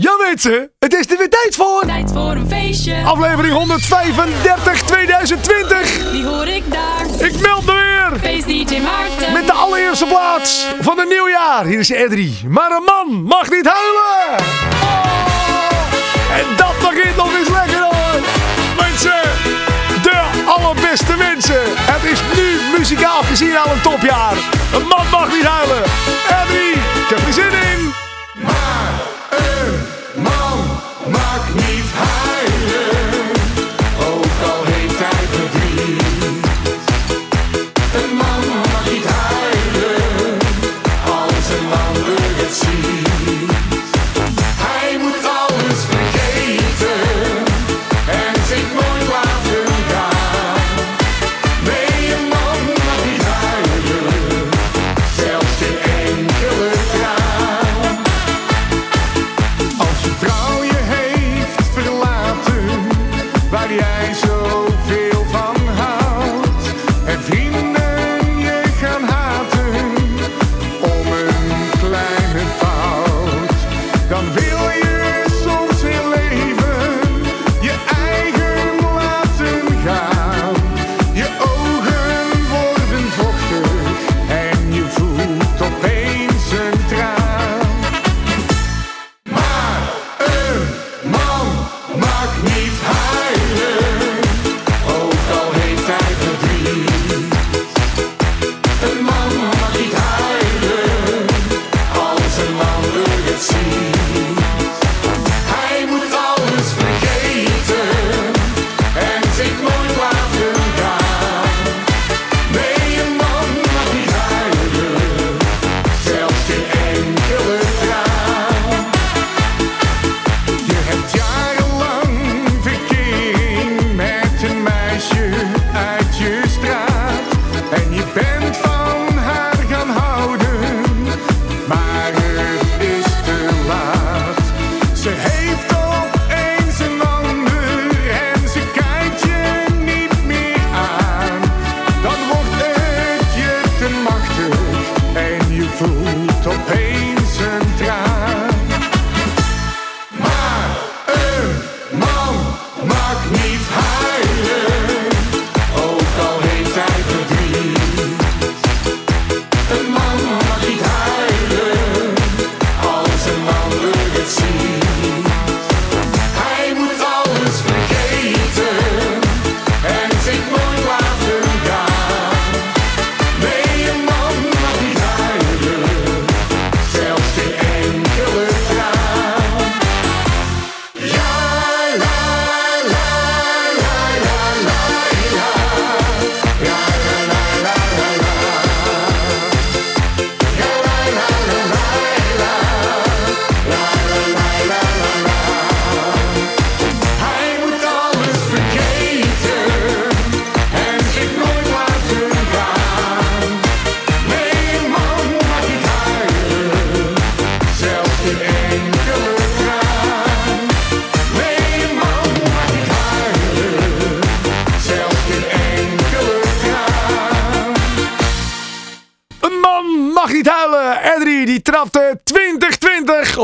Ja mensen, het is er weer tijd voor. Tijd voor een feestje. Aflevering 135 2020. Wie hoor ik daar? Ik meld me weer. Feest DJ Maarten. Met de allereerste plaats van het nieuwjaar. Hier is Edri. Maar een man mag niet huilen. Oh, en dat begint nog eens lekker hoor. Mensen, de allerbeste mensen. Het is nu muzikaal gezien al een topjaar. Een man mag niet huilen. Edri, ik heb er zin in. Maar mag niet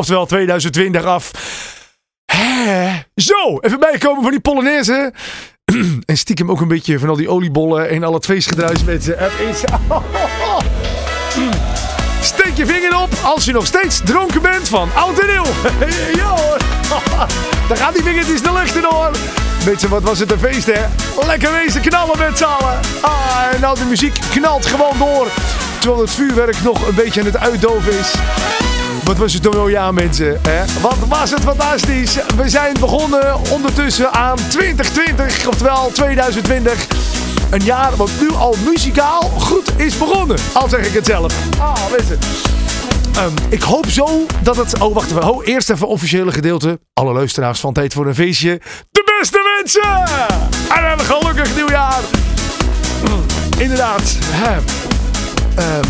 oftewel 2020 af. Hè? Zo, even bijkomen van die Polonaise. en stiekem ook een beetje van al die oliebollen en al het feestgedruis met ze. Steek je vinger op als je nog steeds dronken bent van oud en nieuw. ja hoor. Daar gaan die vingertjes de lucht hoor. Mensen, wat was het een feest hè? Lekker wezen knallen met z'n allen. Ah, en nou de muziek knalt gewoon door. Terwijl het vuurwerk nog een beetje aan het uitdoven is. Wat was het toch wel ja mensen. Hè? Wat was het fantastisch. We zijn begonnen ondertussen aan 2020. Oftewel 2020. Een jaar wat nu al muzikaal goed is begonnen. Al zeg ik het zelf. Ah, mensen. Ehm, ik hoop zo dat het... Oh, wacht even. Oh, eerst even officiële gedeelte. Alle luisteraars van Tijd voor een Feestje. De beste mensen! En een gelukkig nieuwjaar! Inderdaad. Hè. Ehm,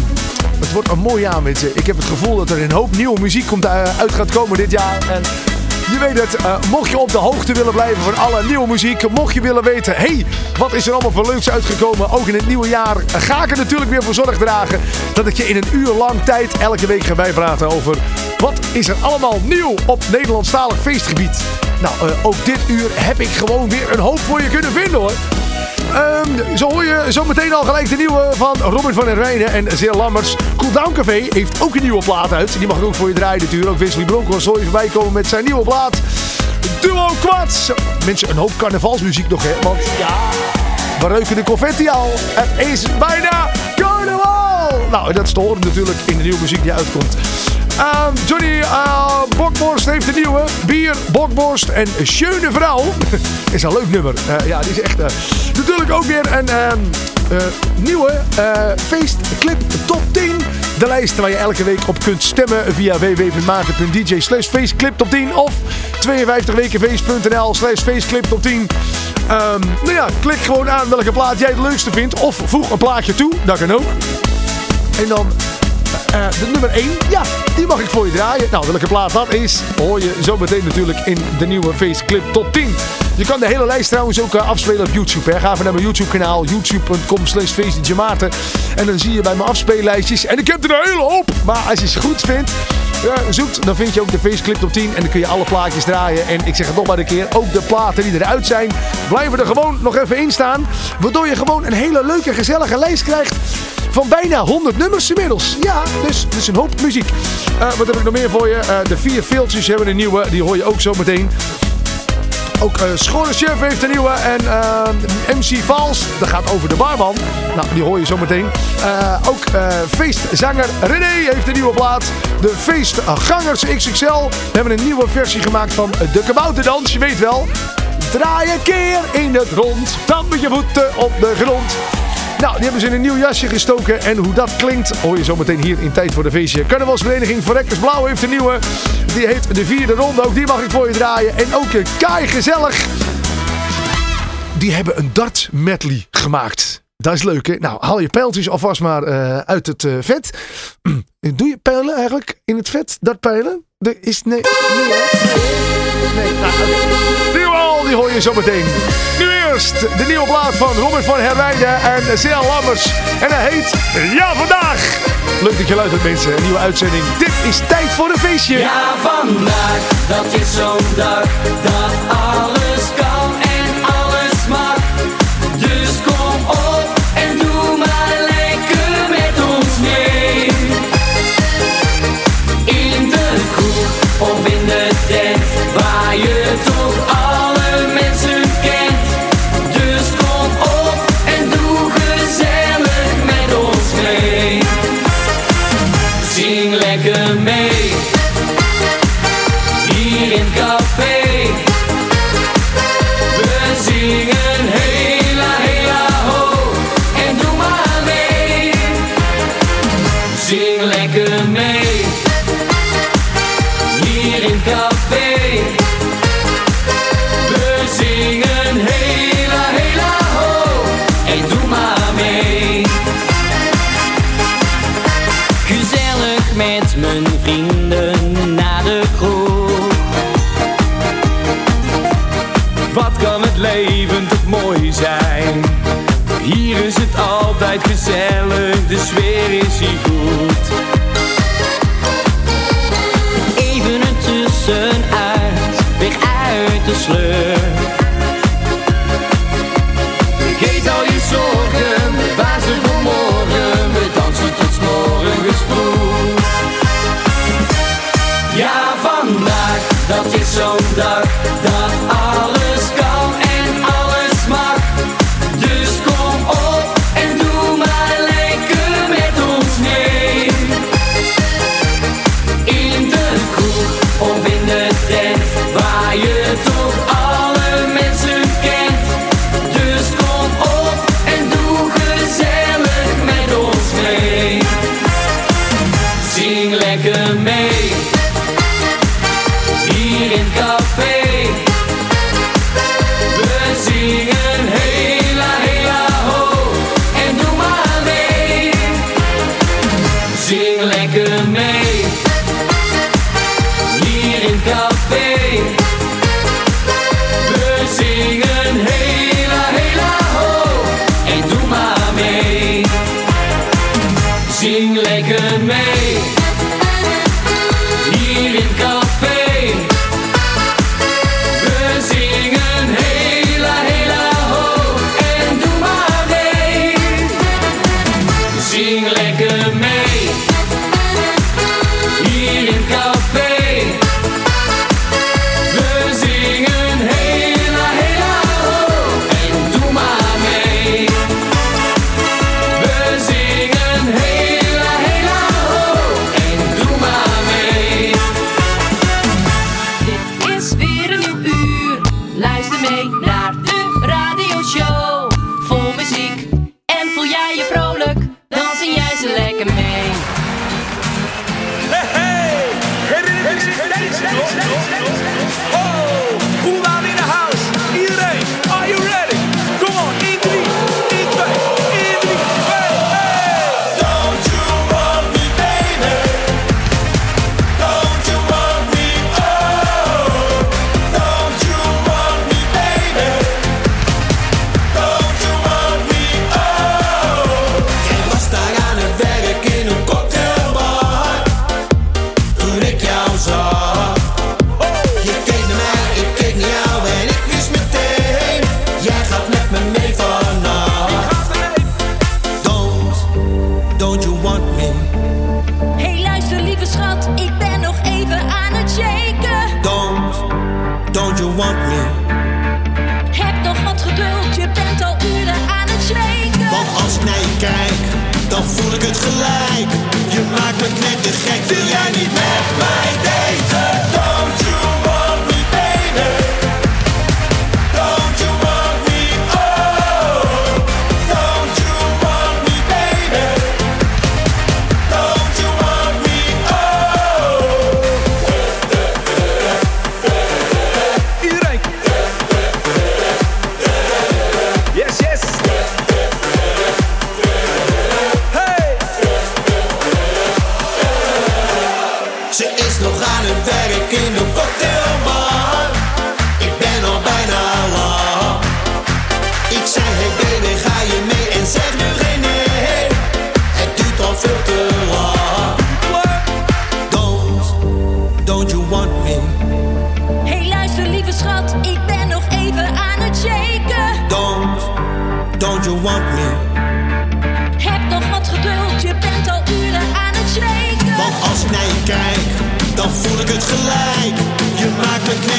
het wordt een mooi jaar, mensen. Ik heb het gevoel dat er een hoop nieuwe muziek komt, eh, uit gaat komen dit jaar. En Je weet het, eh, mocht je op de hoogte willen blijven van alle nieuwe muziek, mocht je willen weten, hey, wat is er allemaal voor leuks uitgekomen, ook in het nieuwe jaar, eh, ga ik er natuurlijk weer voor zorg dragen dat ik je in een uur lang tijd elke week ga bijpraten over wat is er allemaal nieuw op Nederlandstalig feestgebied. Nou, ook dit uur heb ik gewoon weer een hoop voor je kunnen vinden hoor. Ehm, zo hoor je zo meteen al gelijk de nieuwe van Robert van der Rijnen en Zeer Lammers. Cooldown Café heeft ook een nieuwe plaat uit. Die mag ik ook voor je draaien natuurlijk. Ook Wesley Broncos zal je voorbij komen met zijn nieuwe plaat. Duo Quads. Mensen, een hoop carnavalsmuziek nog hè. Want ja, we reuken de confetti al. Het is bijna carnaval. Nou, dat is te horen natuurlijk in de nieuwe muziek die uitkomt. Ehm, Johnny uh, Bokborst heeft een nieuwe. Bier, Bokborst en Schöne Vrouw. is een leuk nummer. Eh, ja, die is echt... eh, natuurlijk ook weer een ehm, eh, nieuwe feestclip top 10. De lijst waar je elke week op kunt stemmen via www.maarten.dj slash feestclip top 10 of 52wekenfeest.nl slash feestclip top 10. Ehm, nou ja, klik gewoon aan welke plaat jij het leukste vindt. Of voeg een plaatje toe, dat kan ook. En dan eh, de nummer 1, ja, die mag ik voor je draaien. Nou, welke plaat dat is, hoor je zo meteen natuurlijk in de nieuwe Faceclip Top 10. Je kan de hele lijst trouwens ook eh, afspelen op YouTube. Hè. Ga even naar mijn YouTube kanaal, youtube.com slash. En dan zie je bij mijn afspeellijstjes. En ik heb er een hele hoop. Maar als je ze goed vindt, ja, zoekt, dan vind je ook de Faceclip Top 10. En dan kun je alle plaatjes draaien. En ik zeg het nog maar een keer, ook de platen die eruit zijn, blijven er gewoon nog even in staan. Waardoor je gewoon een hele leuke, gezellige lijst krijgt van bijna 100 nummers inmiddels. Ja, dus, dus een hoop muziek. Eh, wat heb ik nog meer voor je? Eh, de vier filtjes hebben een nieuwe. Die hoor je ook zo meteen. Ook uh, heeft een nieuwe. En MC Vals, dat gaat over de barman. Nou, die hoor je zo meteen. Ook feestzanger René heeft een nieuwe plaat. De feestgangers XXL hebben een nieuwe versie gemaakt van de kabouterdans. Je weet wel. Draai een keer in het rond. Dan met je voeten op de grond. Nou, die hebben ze in een nieuw jasje gestoken. En hoe dat klinkt, hoor je zo meteen hier in Tijd voor de Feestje. Carnavalsvereniging Verrekkers Blauw heeft een nieuwe. Die heet de vierde ronde. Ook die mag ik voor je draaien. En ook kaai gezellig. Die hebben een dart medley gemaakt. Dat is leuk, hè? Nou, haal je pijltjes alvast maar eh, uit het eh, vet. Doe je pijlen eigenlijk in het vet? Dartpijlen? Er is... Nee, nee? Nee, nou. Die al, die hoor je zo meteen. Nu eerst de nieuwe plaat van Robert van Herwijnen en Sia Lammers. En hij heet Ja Vandaag. Leuk dat je luistert mensen, een nieuwe uitzending. Dit is tijd voor een feestje. Ja, vandaag, dat is zo'n dag dat alles you want me? Heb nog wat geduld, je bent al uren aan het zweken. Want als ik naar je kijk, dan voel ik het gelijk. Je maakt me knettergek, wil jij niet met mij daten?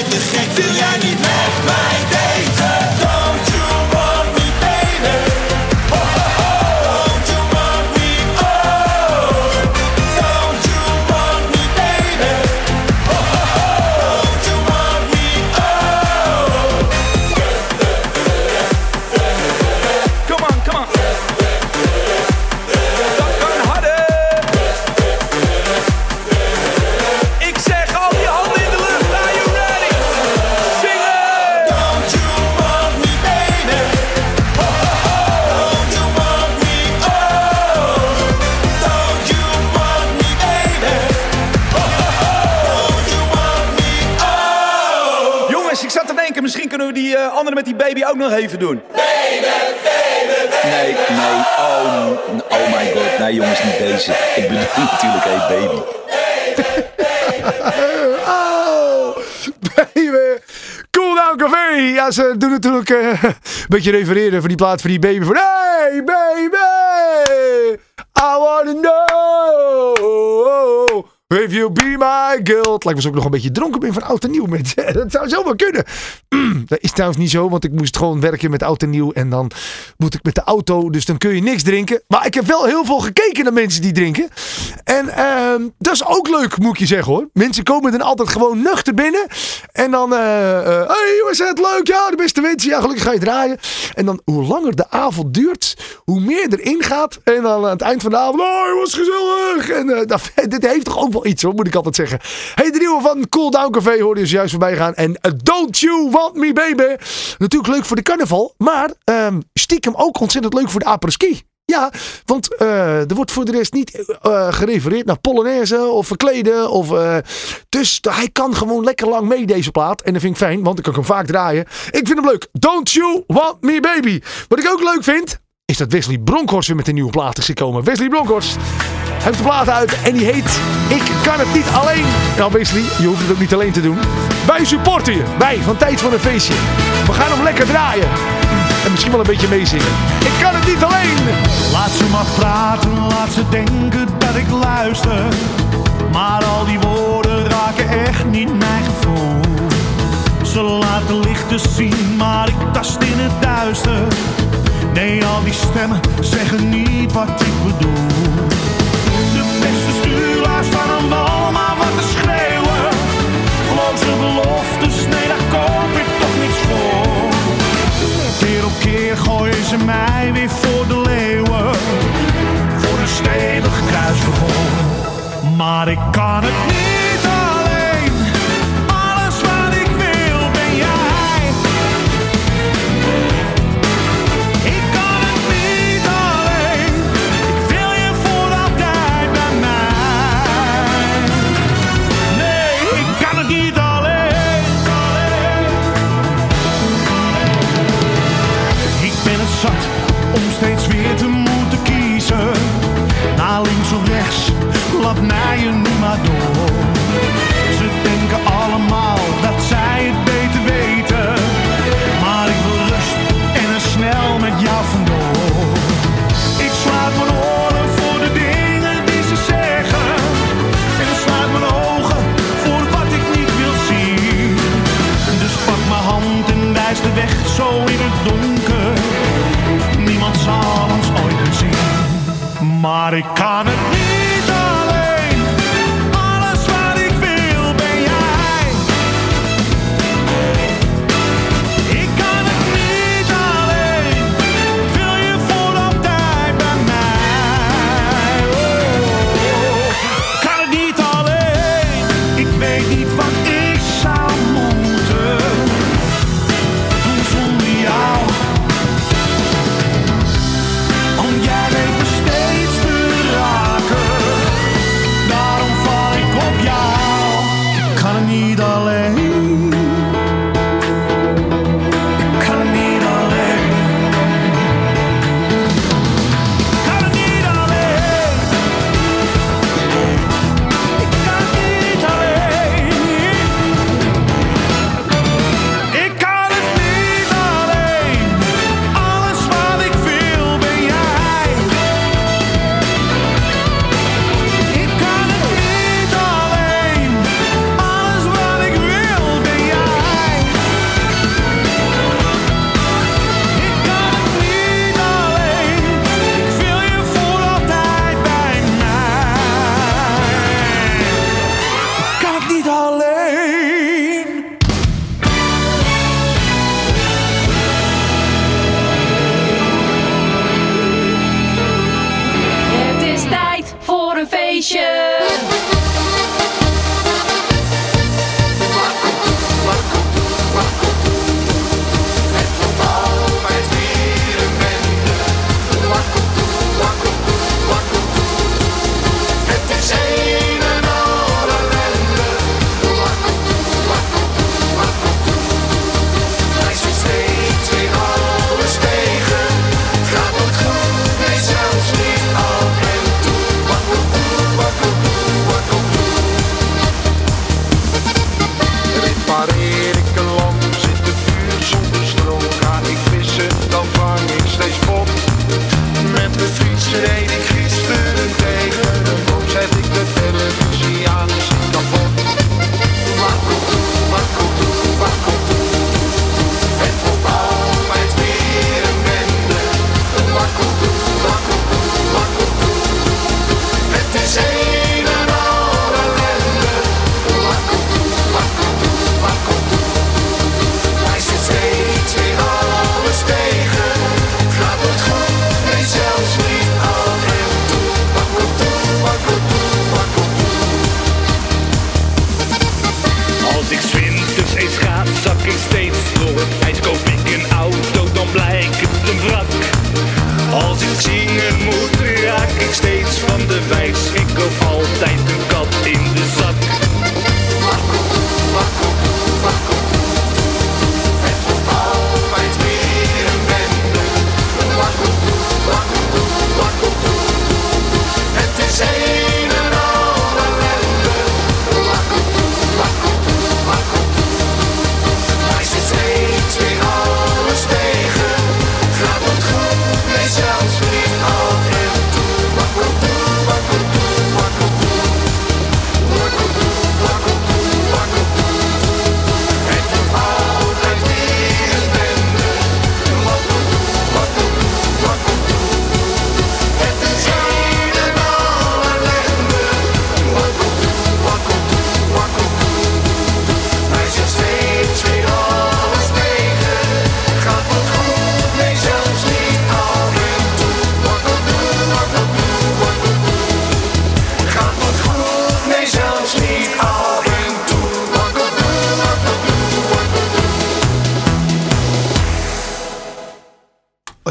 Me knettergek, wil jij niet met mij daten? Die eh, andere met die baby ook nog even doen. Baby, baby, Nee, nee, oh, oh my god. Nee jongens, niet deze. Ik bedoel natuurlijk, hey baby. Oh, baby. Cool Down Café. Ja, ze doen natuurlijk eh, een beetje refereren voor die plaat voor die baby. Van, hey, baby. I wanna know. If you be my. Het lijkt me ook nog een beetje dronken ben van oud en nieuw, mensen. Dat zou zomaar kunnen. Dat is trouwens niet zo, want ik moest gewoon werken met oud en nieuw. En dan moet ik met de auto, dus dan kun je niks drinken. Maar ik heb wel heel veel gekeken naar mensen die drinken. En ehm, dat is ook leuk, moet ik je zeggen hoor. Mensen komen dan altijd gewoon nuchter binnen. En dan, eh, eh, hey jongens, het leuk? Ja, de beste wensen. Ja, gelukkig ga je draaien. En dan, hoe langer de avond duurt, hoe meer erin gaat. En dan aan het eind van de avond, oh, was gezellig. En eh, dit heeft toch ook iets hoor, moet ik altijd zeggen. Hey, de nieuwe van Cool Down Café hoorde je juist voorbij gaan. En eh, Don't You Want Me Baby. Natuurlijk leuk voor de carnaval, maar ehm, stiekem ook ontzettend leuk voor de apres-ski. Ja, want eh, er wordt voor de rest niet eh, gerefereerd naar Polonaise of verkleden. Of, dus hij kan gewoon lekker lang mee deze plaat. En dat vind ik fijn, want ik kan hem vaak draaien. Ik vind hem leuk. Don't You Want Me Baby. Wat ik ook leuk vind, is dat Wesley Bronkhorst weer met een nieuwe plaat is gekomen. Wesley Bronkhorst heeft de plaat uit en die heet Ik kan het niet alleen. Nou Wesley, je hoeft het ook niet alleen te doen. Wij supporten je. Wij van Tijd voor een Feestje. We gaan hem lekker draaien. En misschien wel een beetje meezingen. Ik kan het niet alleen. Laat ze maar praten, laat ze denken dat ik luister. Maar al die woorden raken echt niet mijn gevoel. Ze laten lichten zien, maar ik tast in het duister. Nee, al die stemmen zeggen niet wat ik bedoel. De beste stuurlaars van een wal, maar wat te schreeuwen. Loze beloftes, nee, daar koop ik toch niets voor. Keer op keer gooien ze mij weer voor de leeuwen. Voor een stevig kruisverhoor. Maar ik kan het niet naar je door. Ze denken allemaal dat zij het beter weten. Maar ik wil rust en er snel met jou vandoor. Ik sluit mijn oren voor de dingen die ze zeggen. En ik sluit mijn ogen voor wat ik niet wil zien. Dus pak mijn hand en wijs de weg zo in het donker. Niemand zal ons ooit zien. Maar ik kan het niet.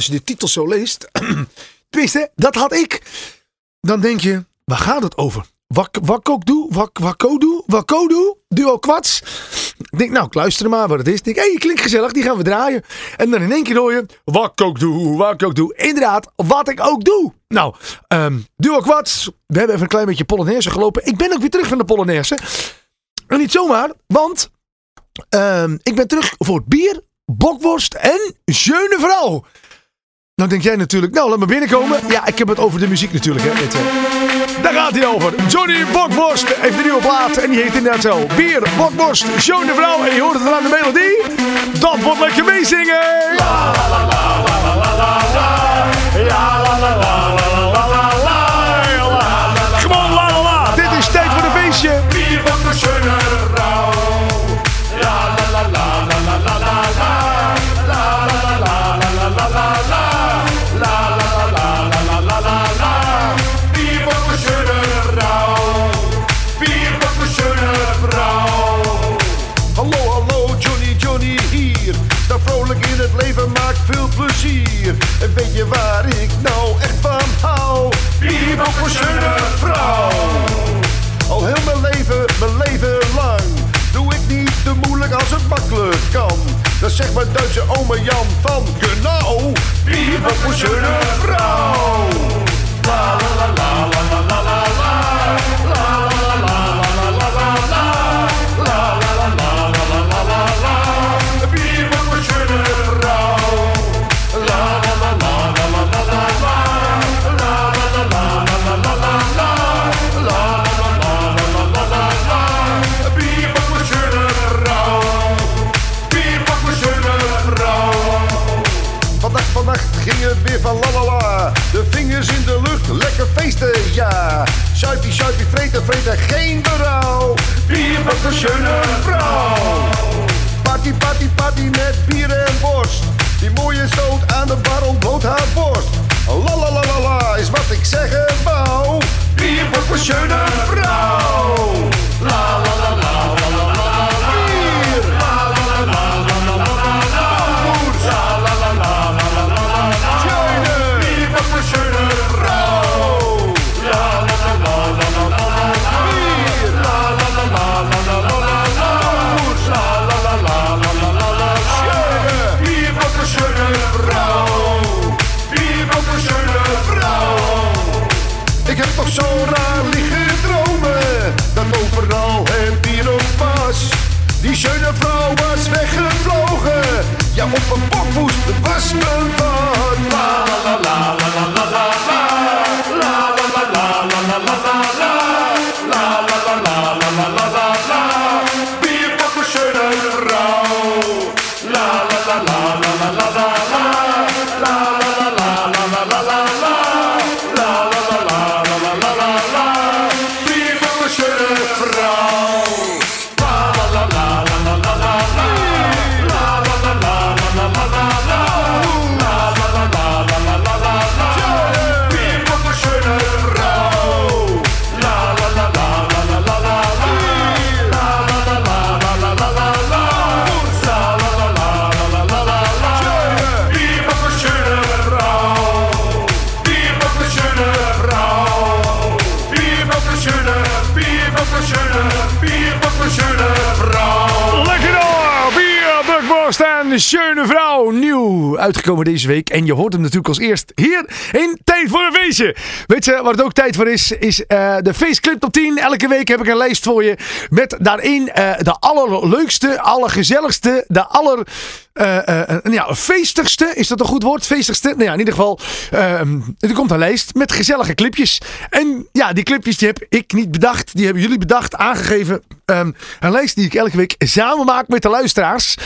als je de titel zo leest, tenminste, dat had ik, dan denk je, waar gaat het over? Wat ik ook doe? Wat ik ook doe? Duo Kwats. Ik denk, nou, ik luister maar wat het is. Ik denk, hé, hey, klinkt gezellig, die gaan we draaien. En dan in één keer hoor je, wat ik ook doe, wat ik ook doe. Inderdaad, wat ik ook doe. Nou, ehm, Duo Kwats, we hebben even een klein beetje Polonaise gelopen. Ik ben ook weer terug van de Polonaise. En niet zomaar, want ehm, ik ben terug voor bier, bokworst en jeune vrouw. Nou denk jij natuurlijk, nou laat me binnenkomen. Ja, ik heb het over de muziek natuurlijk. Hè. Dit. Eh. Daar gaat hij over. Johnny Bokborst heeft een nieuwe plaat en die heet inderdaad zo. Bier, bokborst, Sean de Vrouw en je hoort het aan de melodie. Dat wordt lekker meezingen. La la la la la la la la la la la als het makkelijk kan. Dat zegt mijn Duitse oma Jan van Genau Bier op een vrouw? La la la la In de lucht, lekker feesten, ja. Shuipie, shuipie, vreten, vreten, geen berouw. Bier op een schöne vrouw. Party, party, party met bier en worst. Die mooie stoot aan de bar ontbloot haar borst. La la la la la is wat ik zeggen wou. Bier op een schöne uitgekomen deze week. En je hoort hem natuurlijk als eerst hier in Tijd voor een Feestje. Weet je wat het ook tijd voor is? Is eh, de Feestclip Top 10. Elke week heb ik een lijst voor je. Met daarin eh, de allerleukste, allergezelligste, de aller... eh, ja, feestigste, is dat een goed woord? Feestigste? Nou ja, in ieder geval, ehm, er komt een lijst met gezellige clipjes. En ja, die clipjes die heb ik niet bedacht. Die hebben jullie bedacht, aangegeven. Ehm, een lijst die ik elke week samen maak met de luisteraars.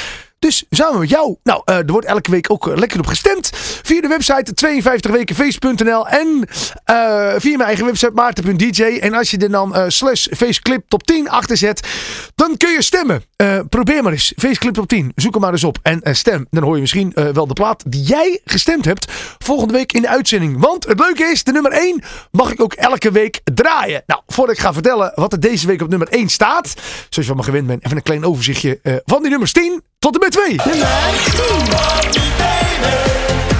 Dus samen met jou. Nou, eh, er wordt elke week ook eh, lekker op gestemd. Via de website 52wekenfeest.nl en eh, via mijn eigen website maarten.dj. En als je er dan slash faceclip top 10 achter zet, dan kun je stemmen. Probeer maar eens. Faceclip top 10. Zoek hem maar eens op en stem. Dan hoor je misschien wel de plaat die jij gestemd hebt volgende week in de uitzending. Want het leuke is, de nummer 1 mag ik ook elke week draaien. Nou, voordat ik ga vertellen wat er deze week op nummer 1 staat. Zoals je van me gewend bent, even een klein overzichtje van die nummers 10 tot de B2! Nummer 10.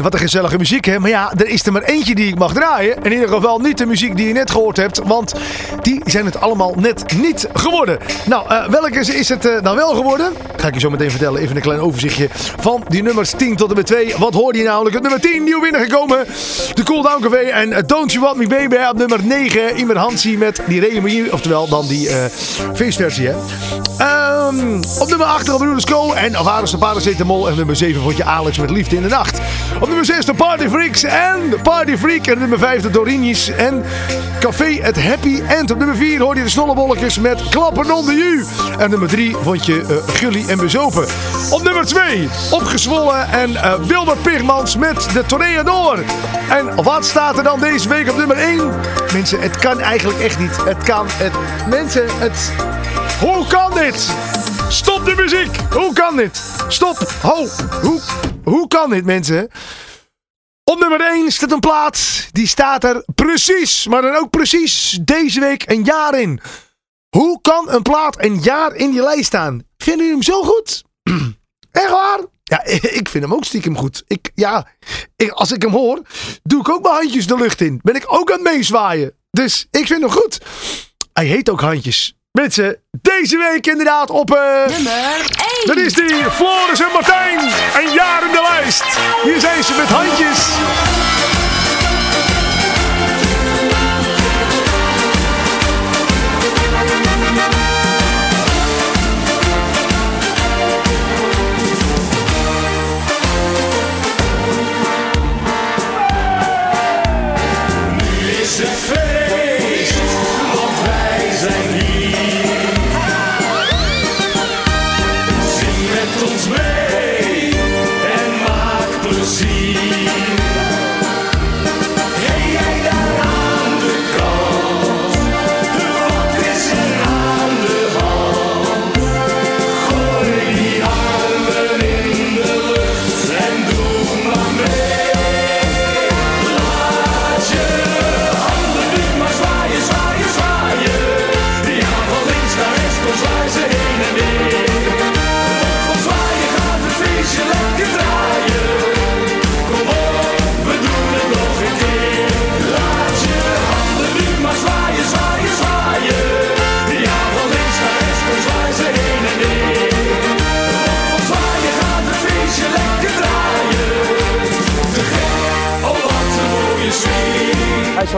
top 10. Wat een gezellige muziek, hè? Maar ja, er is er maar eentje die ik mag draaien. In ieder geval niet de muziek die je net gehoord hebt. Want die zijn het allemaal net niet geworden. Nou, eh, welke is- het eh, dan wel geworden? Ga ik je zo meteen vertellen. Even een klein overzichtje van die nummers 10 tot en met 2. Wat hoorde je namelijk? Het nummer 10, nieuw binnengekomen. De Cool Down Café en eh, Don't You Want Me Baby. Op nummer 9, Imer Hansie met die Reunie. Oftewel dan die eh, feestversie, hè? Ehm, op nummer 8 Robin Co. En Avaris de Paracetamol. En nummer 7 vond je Alex met Liefde in de Nacht. Op nummer 6 de Party Freaks en Party Freak. En nummer 5 de Dorini's en Café het Happy End. Op nummer 4 hoorde je de snollebolletjes met Klappen onder you. En nummer 3 vond je eh, Gully en Bezopen. Op nummer 2 Opgezwollen en eh, Wilbert Pigmans met de Toreador. En wat staat er dan deze week op nummer 1? Mensen, het kan eigenlijk echt niet. Het kan. Het, mensen, het... Hoe kan dit? Stop de muziek! Hoe kan dit? Stop! Ho! Hoe, hoe kan dit, mensen? Op nummer 1 staat een plaat. Die staat er precies, maar dan ook precies deze week een jaar in. Hoe kan een plaat een jaar in die lijst staan? Vinden jullie hem zo goed? Echt waar? Ja, ik vind hem ook stiekem goed. Ik, ja, ik, als ik hem hoor, doe ik ook mijn handjes de lucht in. Ben ik ook aan het meezwaaien. Dus ik vind hem goed. Hij heet ook handjes. Mensen, deze week inderdaad op... eh Nummer 1. dat is die Floris en Martijn. Een jaar in de lijst. Hier zijn ze met handjes.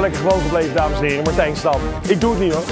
Lekker gewoon gebleven, dames en heren. Martijn Stam. Ik doe het niet hoor.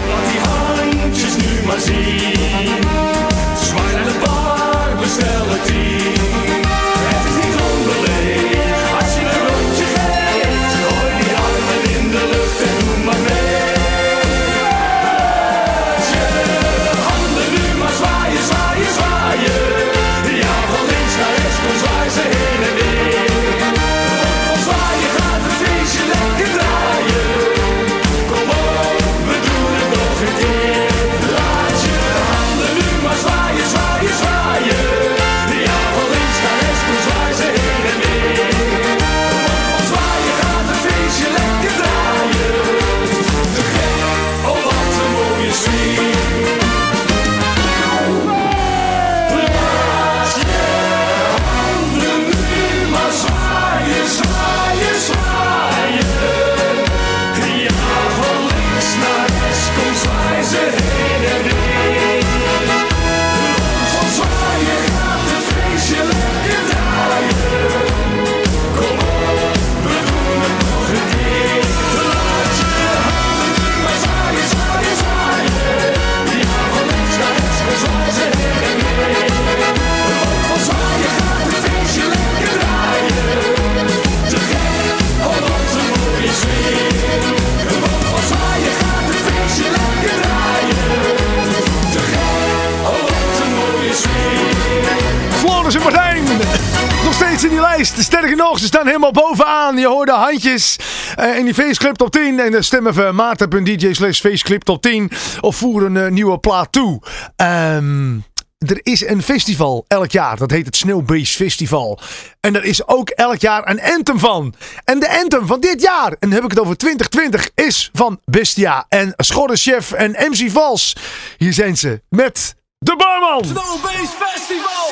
aan. Je hoorde handjes uh, in die Faceclip Top 10. En dan stemmen we maarten.dj slash Faceclip Top 10. Of voer een eh, nieuwe plaat toe. Ehm, er is een festival elk jaar. Dat heet het Snowbase Festival. En er is ook elk jaar een anthem van. En de anthem van dit jaar, en dan heb ik het over 2020, is van Bestia. En Schorrechef en MC Vals. Hier zijn ze met... De Barman! Snowbase Festival!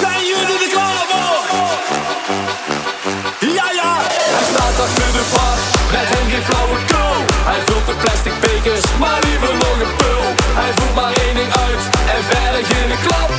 Zijn jullie er klaar voor? Ja, ja! Hij staat achter de bar, met hem geen flauwe kul. Hij vult de plastic bekers, maar liever nog een pul. Hij voelt maar één ding uit, en verder geen klap.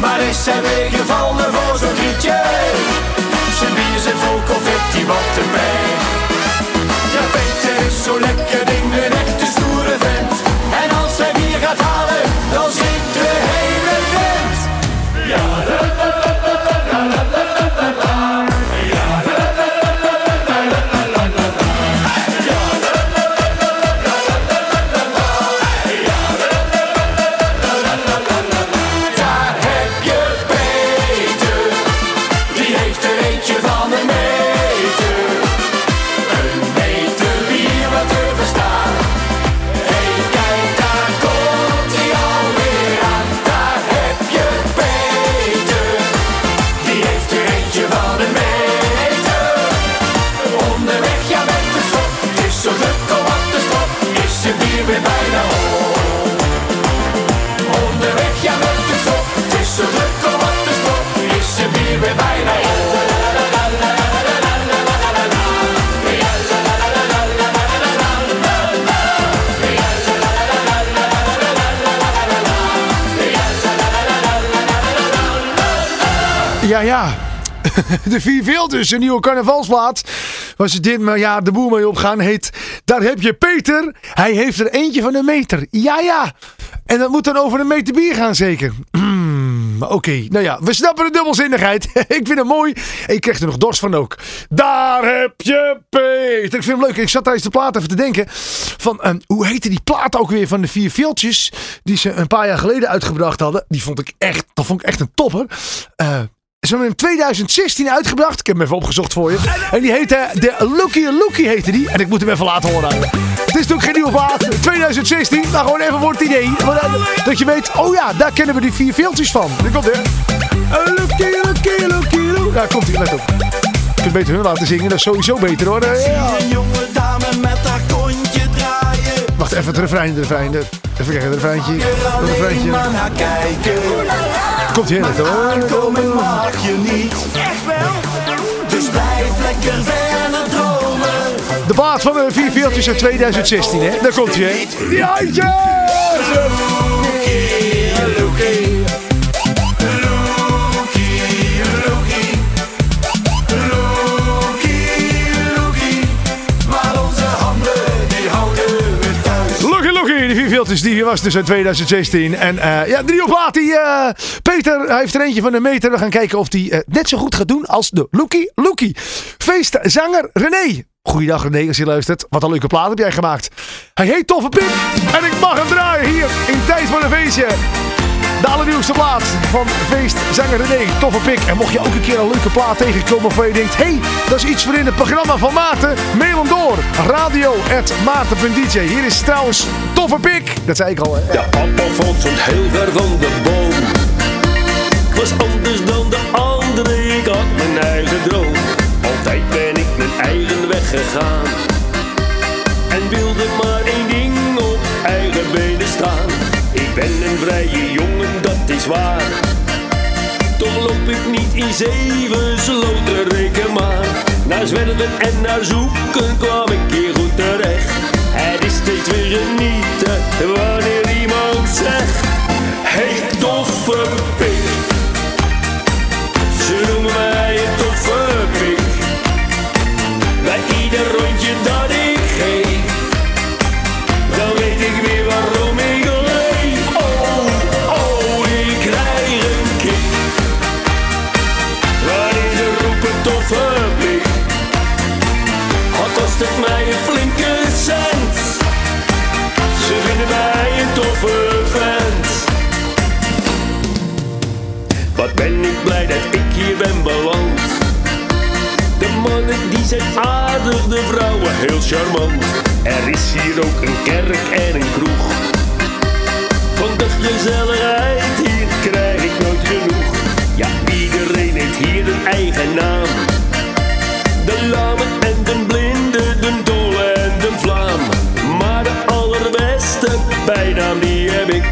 Maar is hij weer gevallen voor zo'n grietje? Zijn bier of vol die wat erbij. Ja, Peter is zo lekker ding, een echte stoere vent. En als hij bier gaat halen, dan ja, ja. De vier Veeltjes, een nieuwe carnavalsplaat. Ze dit jaar de boel mee opgaan. Heet Daar heb je Peter. Hij heeft er eentje van een meter. Ja, ja. En dat moet dan over een meter bier gaan, zeker. Hmm, Oké, nou ja, we snappen de dubbelzinnigheid. ik vind het mooi. Ik kreeg er nog dorst van ook. Daar heb je Peter. Ik vind hem leuk. Ik zat tijdens de plaat even te denken. Van, ehm, hoe heette die plaat ook weer van de vier veeltjes. Die ze een paar jaar geleden uitgebracht hadden. Die vond ik echt, dat vond ik echt een topper. Eh ze hebben hem in 2016 uitgebracht. Ik heb hem even opgezocht voor je. En die heette de Lookie Lookie heette die. En ik moet hem even laten horen. Het is natuurlijk geen nieuwe plaat. 2016. Maar gewoon even voor het idee. Eh, Dat je weet, oh ja, daar kennen we die vier veeltjes van. Daar komt hij. Lookie Lookie Lookie Lookie. Daar komt hij, let op. Je kunt beter hun laten zingen. Dat is sowieso beter hoor. Eh, ja. Een jonge dame met haar kontje draaien. Wacht even, het refrein, het refrein. Even kijken, het refreintje. Het refreintje. Komt hij in het hoor. Aankomen mag je niet. Echt wel? Dus blijf lekker verder dromen. De plaat van de vier veeltjes uit 2016 hè. Daar komt hij hè. Die handjes! Lookie, die die was dus uit 2016. En eh, ja, de nieuwe plaat, die, eh, Peter hij heeft er eentje van een meter. We gaan kijken of hij eh, net zo goed gaat doen als de Lookie Lookie. Feestzanger René. Goeiedag René, als je luistert. Wat een leuke plaat heb jij gemaakt. Hij heet Toffe Pip en ik mag hem draaien hier in Tijd voor een Feestje. De allernieuwste plaat van feestzanger René, Toffe Pik. En mocht je ook een keer een leuke plaat tegenkomen waarvan je denkt... hey, dat is iets voor in het programma van Maarten, mail hem door. Radio.maarten.dj. Hier is trouwens Toffe Pik. Dat zei ik al. hè. Ja, papa vond stond heel ver van de boom. Ik was anders dan de anderen, ik had mijn eigen droom. Altijd ben ik mijn eigen weg gegaan. En wilde maar één ding op eigen benen staan. Ik ben een vrije jongen, Toch loop ik niet in zeven sloten, reken maar. Naar zwerven en naar zoeken kwam ik hier goed terecht. Het is steeds weer genieten wanneer iemand zegt: Hey, toffe pik. Die zijn aardig, de vrouwen heel charmant. Er is hier ook een kerk en een kroeg. Van de gezelligheid hier krijg ik nooit genoeg. Ja, iedereen heeft hier een eigen naam. De lame en de blinde, de dolle en de vlaam. Maar de allerbeste bijnaam die heb ik.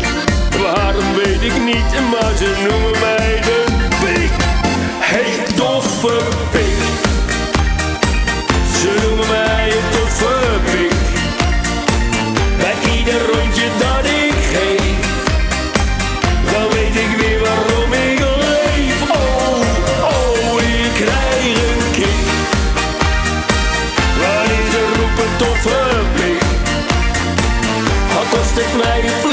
Waarom weet ik niet, maar ze noemen mij de pik. Hey, toffe al kost het mij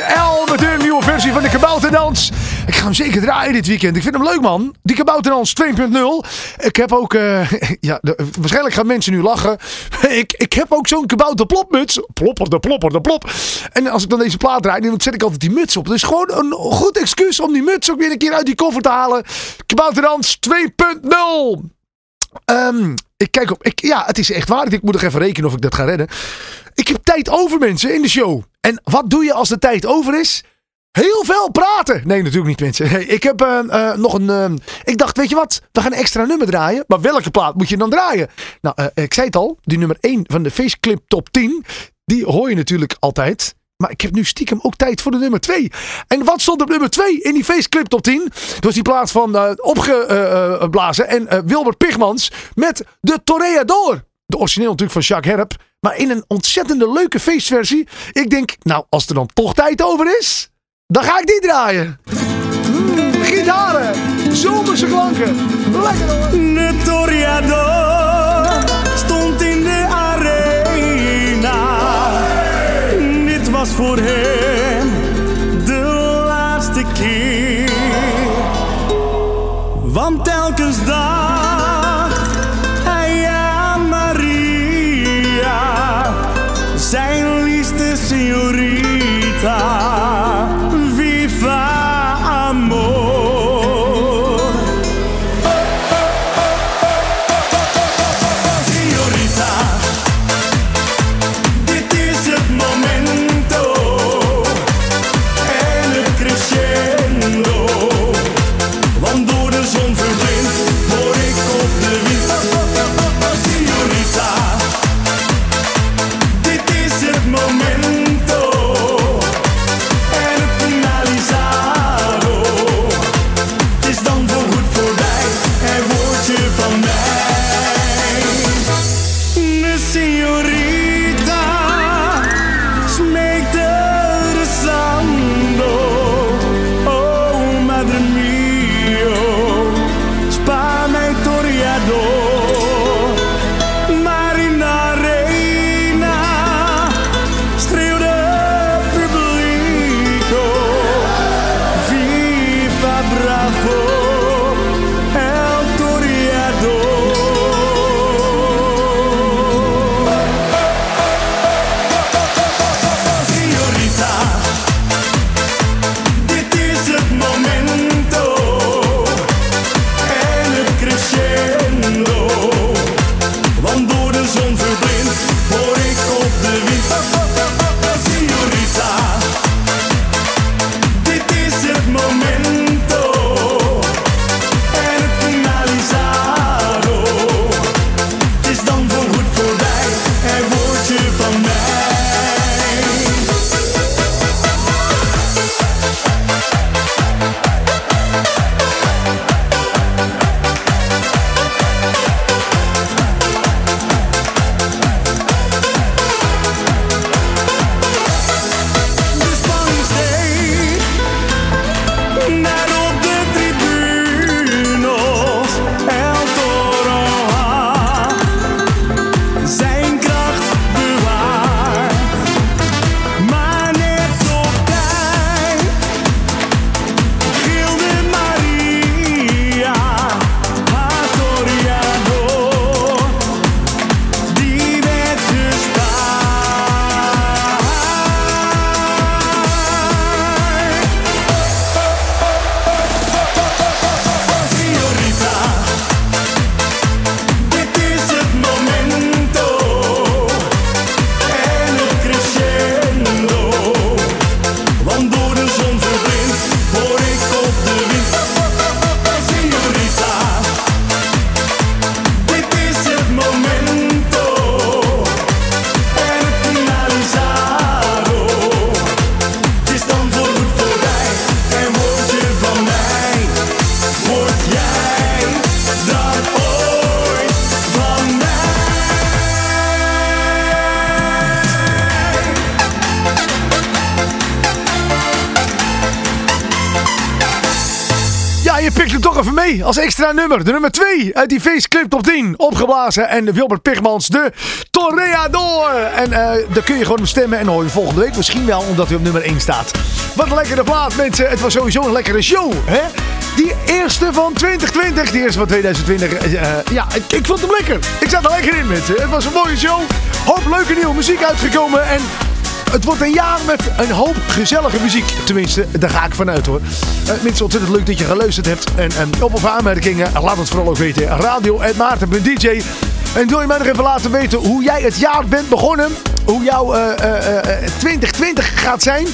XXL met hun nieuwe versie van de Kabouterdans. Ik ga hem zeker draaien dit weekend. Ik vind hem leuk, man. Die Kabouterdans 2.0. Ik heb ook... eh, ja, waarschijnlijk gaan mensen nu lachen. ik, ik heb ook zo'n kabouterplopmuts. Plopper, de plopper, de plop. En als ik dan deze plaat draai, dan zet ik altijd die muts op. Dus gewoon een goed excuus om die muts ook weer een keer uit die koffer te halen. Kabouterdans 2.0. Ehm, ik kijk op. Ik, ja, het is echt waar. Ik moet nog even rekenen of ik dat ga redden. Ik heb tijd over, mensen, in de show. En wat doe je als de tijd over is? Heel veel praten. Nee, natuurlijk niet, mensen. Hey, ik heb eh, eh, nog een. eh, ik dacht, weet je wat? We gaan een extra nummer draaien. Maar welke plaat moet je dan draaien? Nou, ik zei het al. Die nummer 1 van de Faceclip Top 10. Die hoor je natuurlijk altijd. Maar ik heb nu stiekem ook tijd voor de nummer 2. En wat stond op nummer 2 in die Faceclip Top 10? Dat was die plaats van opgeblazen. en Wilbert Pigmans met de Toreador. De origineel natuurlijk van Jacques Herp. Maar in een ontzettende leuke feestversie. Ik denk, nou, als er dan toch tijd over is, dan ga ik die draaien. Mm, gitaren, zomerse klanken. Lekker hoor. De Toreador stond in de arena. Dit was voor hem als extra nummer. De nummer 2 uit die feestclip top 10. Opgeblazen. En Wilbert Pigmans, de Torreador. En eh daar kun je gewoon op stemmen. En hoor je volgende week misschien wel, omdat hij op nummer 1 staat. Wat een lekkere plaat, mensen. Het was sowieso een lekkere show, hè? Die eerste van 2020. Die eerste van 2020. eh, eh, ja, ik, ik vond hem lekker. Ik zat er lekker in, mensen. Het was een mooie show. Hoop leuke nieuwe muziek uitgekomen. En het wordt een jaar met een hoop gezellige muziek. Tenminste, daar ga ik vanuit hoor. Uh, mensen, ontzettend leuk dat je geluisterd hebt. En um, op of aanmerkingen, laat het vooral ook weten. Radio.maarten.dj En wil je mij nog even laten weten hoe jij het jaar bent begonnen? Hoe jouw uh, uh, 2020 gaat zijn?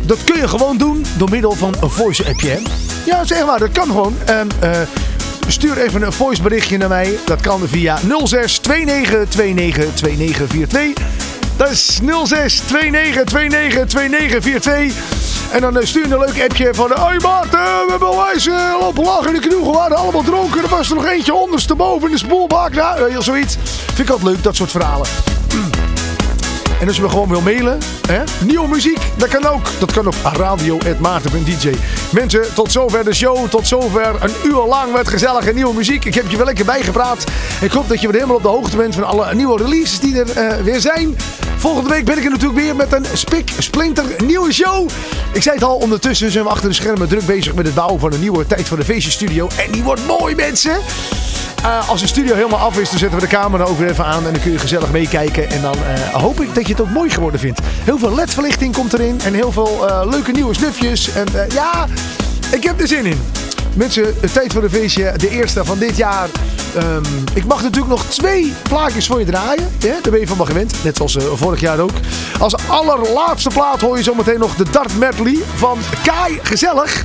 Dat kun je gewoon doen door middel van een voice appje. Hè? Ja, zeg maar, dat kan gewoon. En, Stuur even een voice berichtje naar mij. Dat kan via 06 29 29 2942. Dat is 06 29 29 2942. En dan uh, stuur je een leuk appje van... Hoi Maarten, we hebben wijs uh, lopen lachen in de knoegen. We waren allemaal dronken. Er was er nog eentje ondersteboven in de spoelbak. Nou, zoiets. Vind ik altijd leuk, dat soort verhalen. En als je me gewoon wil mailen, hè? nieuwe muziek, dat kan ook. Dat kan op radio.maarten.dj. Mensen, tot zover de show. Tot zover een uur lang met gezellige nieuwe muziek. Ik heb je wel lekker bijgepraat. Ik hoop dat je weer helemaal op de hoogte bent van alle nieuwe releases die er uh, weer zijn. Volgende week ben ik er natuurlijk weer met een spik, splinter nieuwe show. Ik zei het al, ondertussen zijn we achter de schermen druk bezig met het bouwen van een nieuwe Tijd voor de Feestje studio. En die wordt mooi, mensen. Uh, als de studio helemaal af is, dan zetten we de camera ook weer even aan. En dan kun je gezellig meekijken. En dan uh, hoop ik dat je het ook mooi geworden vindt. Heel veel ledverlichting komt erin. En heel veel uh, leuke nieuwe snufjes. En ja, ik heb er zin in. Mensen, tijd voor de feestje. De eerste van dit jaar. Um, ik mag natuurlijk nog twee plaatjes voor je draaien. Ja, daar ben je van me gewend. Net zoals vorig jaar ook. Als allerlaatste plaat hoor je zometeen nog de Dart Medley van Kai Gezellig.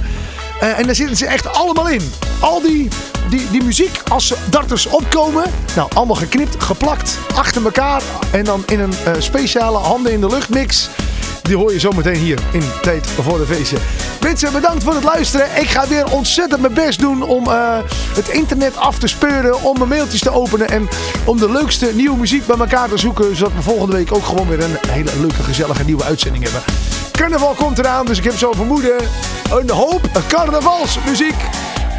en daar zitten ze echt allemaal in. Al die die, die muziek, als ze darters opkomen, nou allemaal geknipt, geplakt, achter elkaar en dan in een uh, speciale handen in de lucht mix. Die hoor je zometeen hier in Tijd voor de Feestje. Mensen, bedankt voor het luisteren. Ik ga weer ontzettend mijn best doen om uh, het internet af te speuren, om mijn mailtjes te openen en om de leukste nieuwe muziek bij elkaar te zoeken, zodat we volgende week ook gewoon weer een hele leuke, gezellige nieuwe uitzending hebben. Carnaval komt eraan, dus ik heb zo vermoeden een hoop carnavalsmuziek.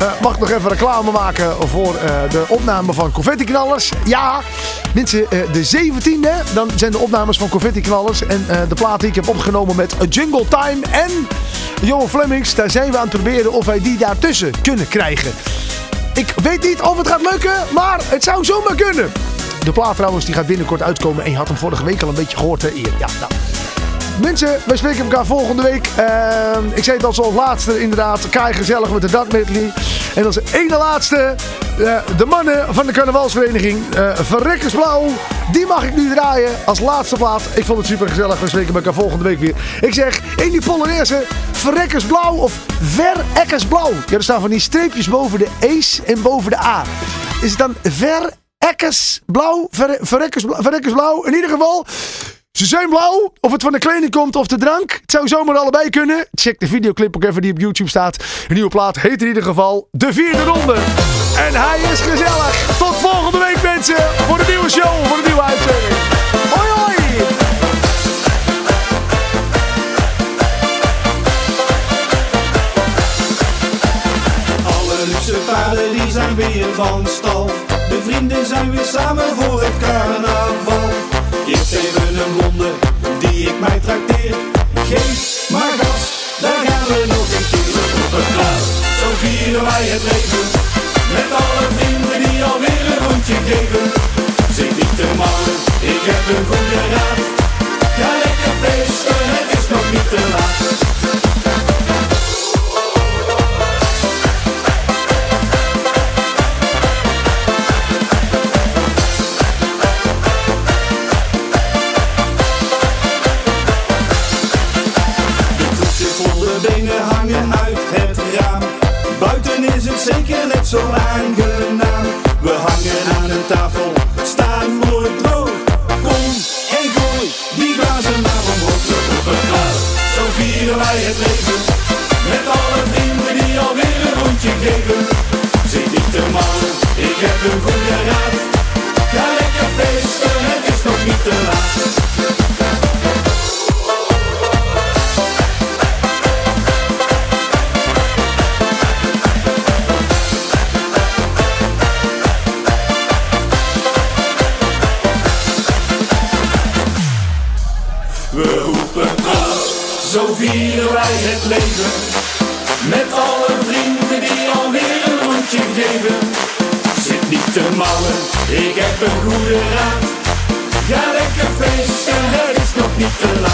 Uh, mag ik nog even reclame maken voor uh, de opname van Confetti Knallers? Ja, mensen, uh, de 17e, dan zijn de opnames van Confetti Knallers. En de plaat die ik heb opgenomen met Jungle Time en Johan Flemings. Daar zijn we aan het proberen of wij die daartussen kunnen krijgen. Ik weet niet of het gaat lukken, maar het zou zomaar kunnen. De plaat trouwens, die gaat binnenkort uitkomen. En je had hem vorige week al een beetje gehoord, hè? Ja, nou. Mensen, wij spreken elkaar volgende week. Uh, ik zei het al laatste inderdaad. Kai gezellig met de Dark Medley. En als ene laatste, uh, de mannen van de carnavalsvereniging. Uh, Verrekkersblauw. Die mag ik nu draaien als laatste plaat. Ik vond het super gezellig. We spreken elkaar volgende week weer. Ik zeg in die Polonaise Verrekkersblauw of Verekkersblauw. Ja, er staan van die streepjes boven de E's en boven de A. Is het dan. Ver, verrekkersblauw, verrekkersblauw. In ieder geval, ze zijn blauw. Of het van de kleding komt of de drank. Het zou zomaar allebei kunnen. Check de videoclip ook even die op YouTube staat. Een nieuwe plaat heet in ieder geval De Vierde Ronde. En hij is gezellig. Tot volgende week mensen. Voor de nieuwe show. Voor de nieuwe uitzending. Hoi hoi. Alle luxe paarden die zijn weer van stal. De vrienden zijn weer samen voor het carnaval. Eerst even een blonde die ik mij trakteer. Geef maar gas, daar gaan we nog een keer het glas. Zo vieren wij het leven. Met alle vrienden die alweer een rondje geven. Zit niet te mouwen, ik heb een goede raad. Ga lekker feesten, het is nog niet te laat. so angry. the.